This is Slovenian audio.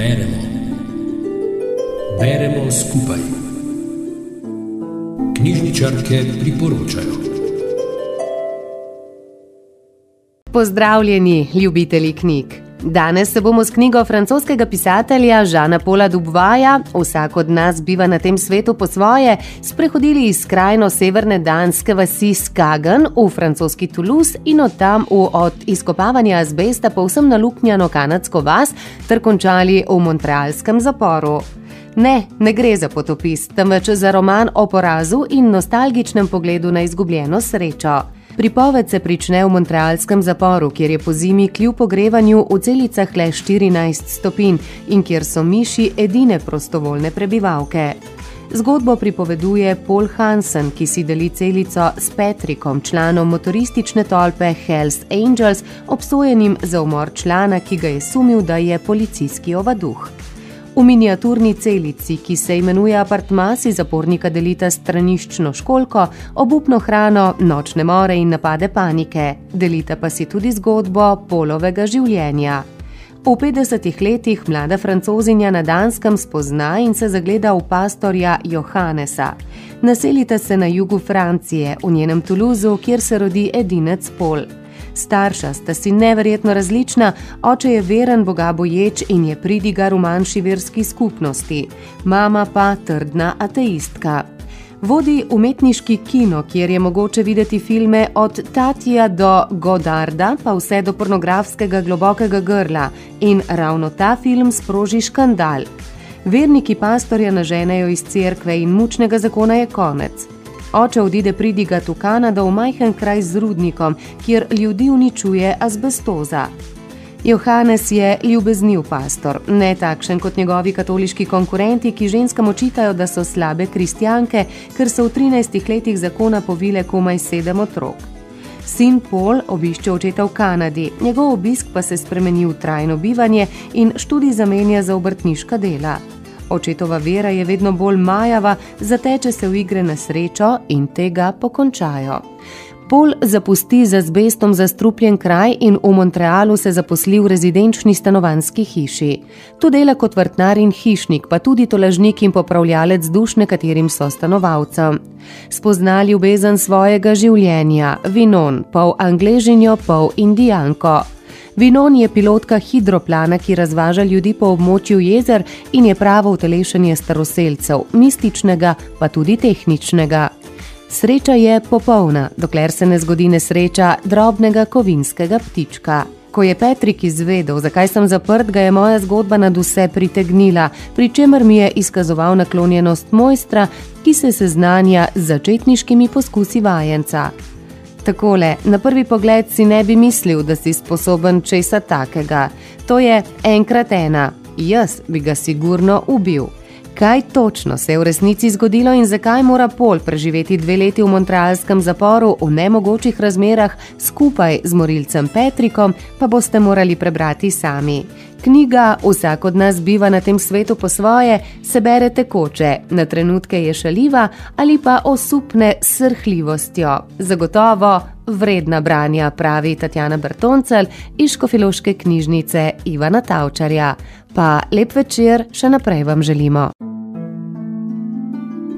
Beremo. Beremo skupaj. Knjižničarke priporočajo. Pozdravljeni, ljubitelji knjig. Danes se bomo s knjigo francoskega pisatelja Žana Pola Dubvaja, vsak od nas biva na tem svetu po svoje, sprehodili iz skrajno severne danske vasi Skagen v francoski Toulouse in od tam v od izkopavanja azbesta povsem naluknjano kanadsko vas ter končali v montrealskem zaporu. Ne, ne gre za potopis, temveč za roman o porazu in nostalgičnem pogledu na izgubljeno srečo. Pripoved se prične v montrealskem zaporu, kjer je po zimi kljub ogrevanju v celicah le 14 stopinj in kjer so miši edine prostovoljne prebivalke. Zgodbo pripoveduje Paul Hansen, ki si deli celico s Patrickom, članom motoristične tolpe Hells Angels, obsojenim za umor člana, ki ga je sumil, da je policijski ovaduh. V miniaturni celici, ki se imenuje apartma, si zapornika delita straniščno školko, obupno hrano, nočne more in napade panike. Delita pa si tudi zgodbo polovega življenja. V 50 letih mlada francozinja na Danskem spozna in se zagleda v pastorja Johannesa. Naselita se na jugu Francije, v njenem Toulouseu, kjer se rodi edinec Pol. Starša sta si neverjetno različna, oče je veren Boga boječ in je pridigar v manjši verski skupnosti, mama pa trdna ateistka. Vodi umetniški kino, kjer je mogoče videti filme od Tatija do Godarda, pa vse do pornografskega globokega grla, in ravno ta film sproži škandal. Verniki pastorja naženejo iz cerkve in mučnega zakona je konec. Oče odide pridigat v Kanado v majhen kraj z rudnikom, kjer ljudi uničuje azbestoza. Johannes je ljubezniv pastor, ne takšen kot njegovi katoliški konkurenti, ki ženskam očitajo, da so slabe kristjanke, ker so v 13 letih zakona povile komaj sedem otrok. Sin Paul obišče očeta v Kanadi, njegov obisk pa se spremeni v trajno bivanje in študij zamenja za obrtniška dela. Očetova vera je vedno bolj majava, zateče se v igre na srečo in tega pokončajo. Pol zapusti z azbestom zastrupljen kraj in v Montrealu se zaposli v rezidenčni stanovanski hiši. Tu dela kot vrtnar in hišnik, pa tudi tolažnik in popravljalec duš nekaterim so stanovalcem. Spoznali ljubezen svojega življenja, vinon, pol angležinjo, pol indijanko. Vinon je pilotka hidroplana, ki razvaža ljudi po območju jezer in je pravo utelešenje staroseljcev, mističnega pa tudi tehničnega. Sreča je popolna, dokler se ne zgodi nesreča drobnega kovinskega ptička. Ko je Petrik izvedel, zakaj sem zaprt, ga je moja zgodba nad vse pritegnila, pri čemer mi je izkazoval naklonjenost mojstra, ki se seznanja z začetniškimi poskusi vajenca. Takole, na prvi pogled si ne bi mislil, da si sposoben česa takega. To je enkrat ena, jaz bi ga sigurno ubil. Kaj točno se je v resnici zgodilo in zakaj mora Pol preživeti dve leti v montrealskem zaporu v nemogočih razmerah skupaj z morilcem Petrikom, pa boste morali prebrati sami. Knjiga Vsak od nas biva na tem svetu po svoje se bere tekoče, na trenutke je šaliva ali pa osupne srhljivostjo. Zagotovo vredna branja, pravi Tatjana Bertoncel iz Škofiloške knjižnice Ivana Tavčarja. Pa lep večer še naprej vam želimo.